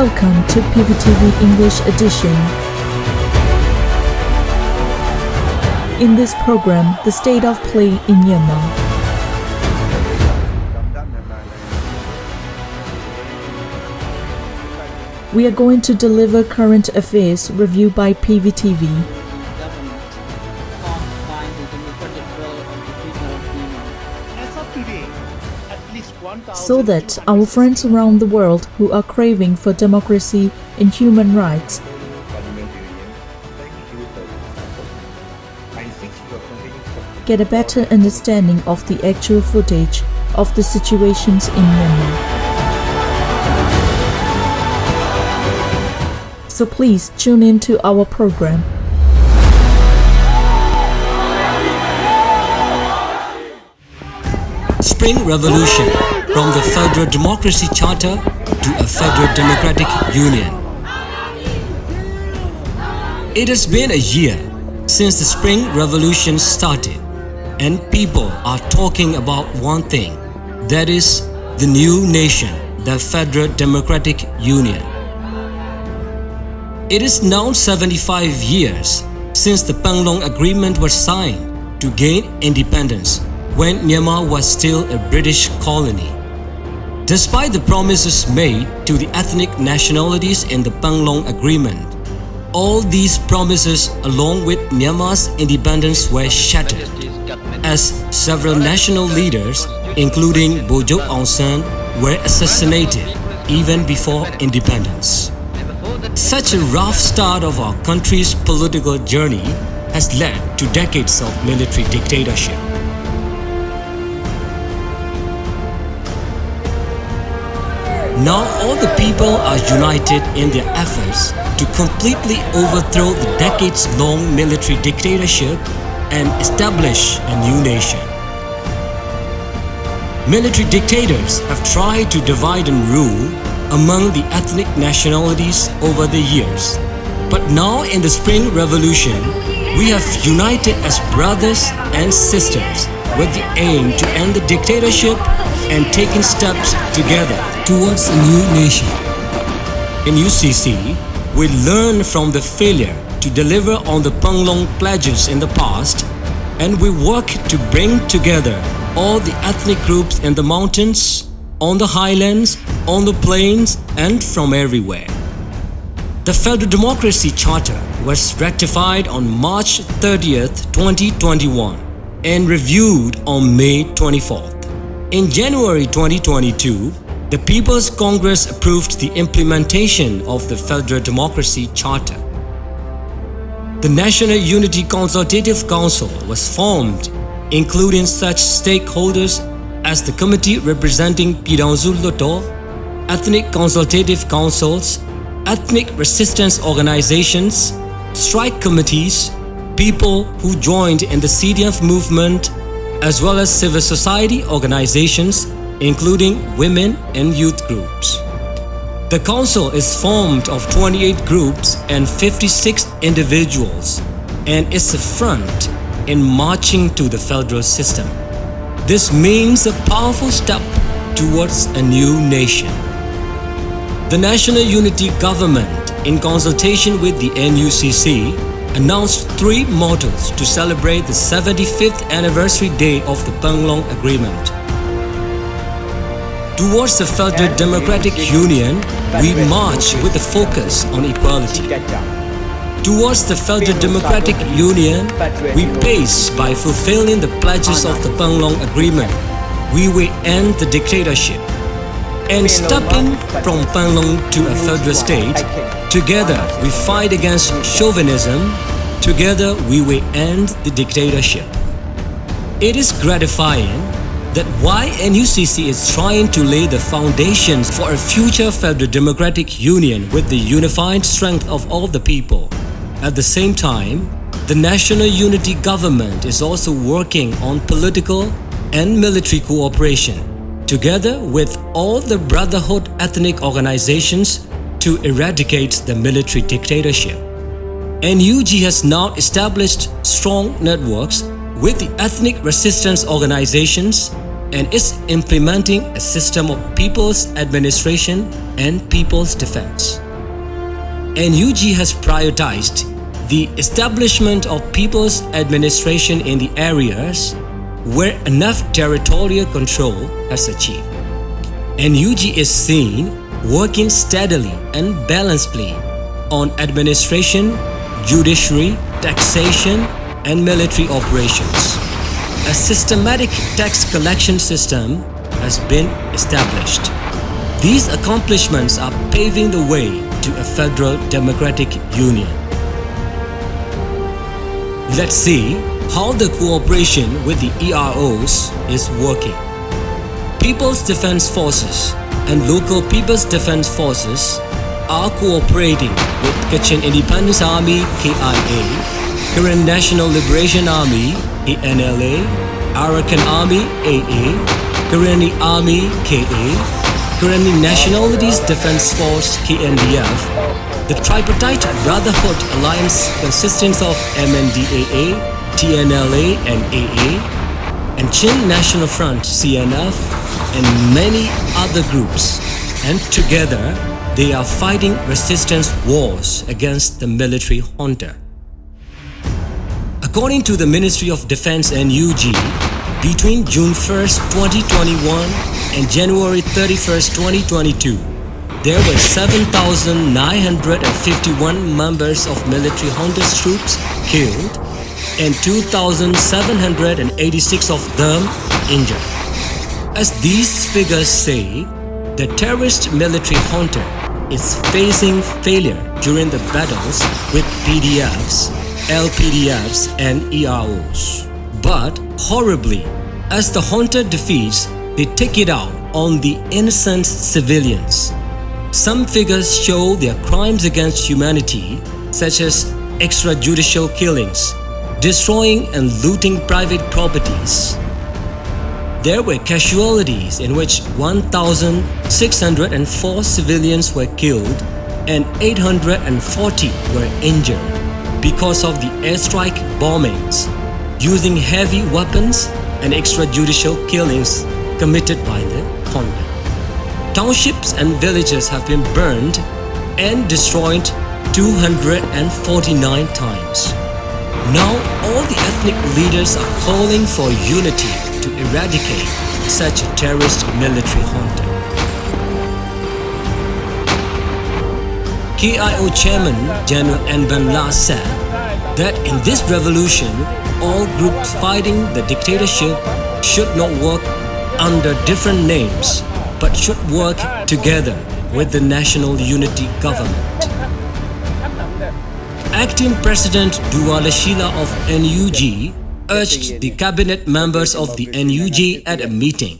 Welcome to PVTV English Edition. In this program, the state of play in Myanmar. We are going to deliver current affairs review by PVTV. So that our friends around the world who are craving for democracy and human rights get a better understanding of the actual footage of the situations in Myanmar. So please tune in to our program. Spring Revolution from the Federal Democracy Charter to a Federal Democratic Union. It has been a year since the Spring Revolution started, and people are talking about one thing that is, the new nation, the Federal Democratic Union. It is now 75 years since the Panglong Agreement was signed to gain independence when Myanmar was still a British colony. Despite the promises made to the ethnic nationalities in the Panglong Agreement, all these promises along with Myanmar's independence were shattered as several national leaders, including Bogyoke Aung San, were assassinated even before independence. Such a rough start of our country's political journey has led to decades of military dictatorship. Now all the people are united in their efforts to completely overthrow the decades-long military dictatorship and establish a new nation. Military dictators have tried to divide and rule among the ethnic nationalities over the years. But now in the Spring Revolution, we have united as brothers and sisters with the aim to end the dictatorship and taking steps together towards a new nation. In UCC, we learn from the failure to deliver on the Panglong pledges in the past and we work to bring together all the ethnic groups in the mountains, on the highlands, on the plains, and from everywhere. The Federal Democracy Charter was ratified on March 30th, 2021 and reviewed on May 24th. In January 2022, the People's Congress approved the implementation of the Federal Democracy Charter. The National Unity Consultative Council was formed, including such stakeholders as the Committee representing Pyidaungsu Hluttaw, Ethnic Consultative Councils, Ethnic Resistance Organizations, strike committees, people who joined in the CDM movement, as well as civil society organizations, including women and youth groups. The council is formed of 28 groups and 56 individuals and is a front in marching to the federal system. This means a powerful step towards a new nation. The National Unity Government, in consultation with the NUCC, announced three mottos to celebrate the 75th anniversary day of the Panglong Agreement. Towards the Federal Democratic Union, we march with a focus on equality. Towards the Federal Democratic Union, we pace by fulfilling the pledges of the Panglong Agreement. We will end the dictatorship. And stepping from Panglong to a federal state, together we fight against chauvinism. Together we will end the dictatorship. It is gratifying that YNUCC is trying to lay the foundations for a future federal democratic union with the unified strength of all the people. At the same time, the National Unity Government is also working on political and military cooperation, together with all the Brotherhood ethnic organizations to eradicate the military dictatorship. NUG has now established strong networks with the ethnic resistance organizations, and is implementing a system of people's administration and people's defense. NUG has prioritized the establishment of people's administration in the areas where enough territorial control has achieved. and NUG is seen working steadily and balancedly on administration, judiciary, taxation, and military operations. A systematic tax collection system has been established. These accomplishments are paving the way to a federal democratic union. Let's see how the cooperation with the EROs is working. People's Defense Forces and local People's Defense Forces are cooperating with Kachin Independence Army KIA, Karen National Liberation Army KNLA, Arakan Army AA, Karenni Army KA, Karenni Nationalities Defense Force KNDF, the tripartite Brotherhood Alliance consisting of MNDAA, TNLA and AA, and Chin National Front CNF and many other groups and together they are fighting resistance wars against the military junta. According to the Ministry of Defense and UG, between June 1st, 2021 and January 31st, 2022, there were 7,951 members of military junta's troops killed and 2,786 of them injured. As these figures say, the terrorist military junta is facing failure during the battles with PDFs, LPDFs, and EROs. But horribly, as the junta defeats, they take it out on the innocent civilians. Some figures show their crimes against humanity, such as extrajudicial killings, destroying and looting private properties. There were casualties in which 1,604 civilians were killed and 840 were injured because of the airstrike bombings, using heavy weapons and extrajudicial killings committed by the junta. Townships and villages have been burned and destroyed 249 times. Now all the ethnic leaders are calling for unity to eradicate such a terrorist military junta. KIO Chairman General N'Ban La said that in this revolution, all groups fighting the dictatorship should not work under different names but should work together with the national unity government. Acting President Duwa Lashi La of NUG urged the cabinet members of the NUG at a meeting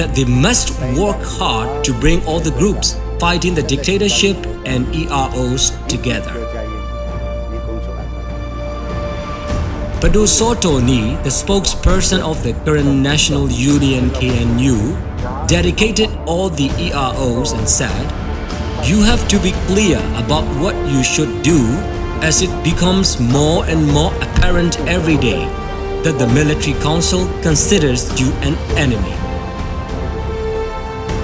that they must work hard to bring all the groups fighting the dictatorship and EROs together. Padoh Saw Taw Nee, the spokesperson of the Karen National Union KNU, dedicated all the EROs and said, You have to be clear about what you should do as it becomes more and more apparent every day that the military council considers you an enemy.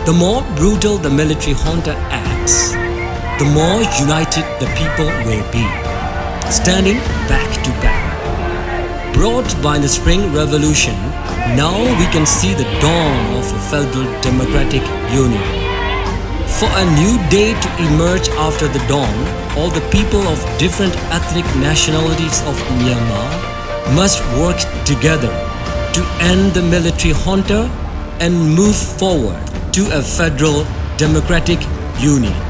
The more brutal the military junta acts, the more united the people will be, standing back to back. Brought by the Spring Revolution, now we can see the dawn of a federal democratic union. For a new day to emerge after the dawn, all the people of different ethnic nationalities of Myanmar must work together to end the military junta and move forward to a federal democratic union.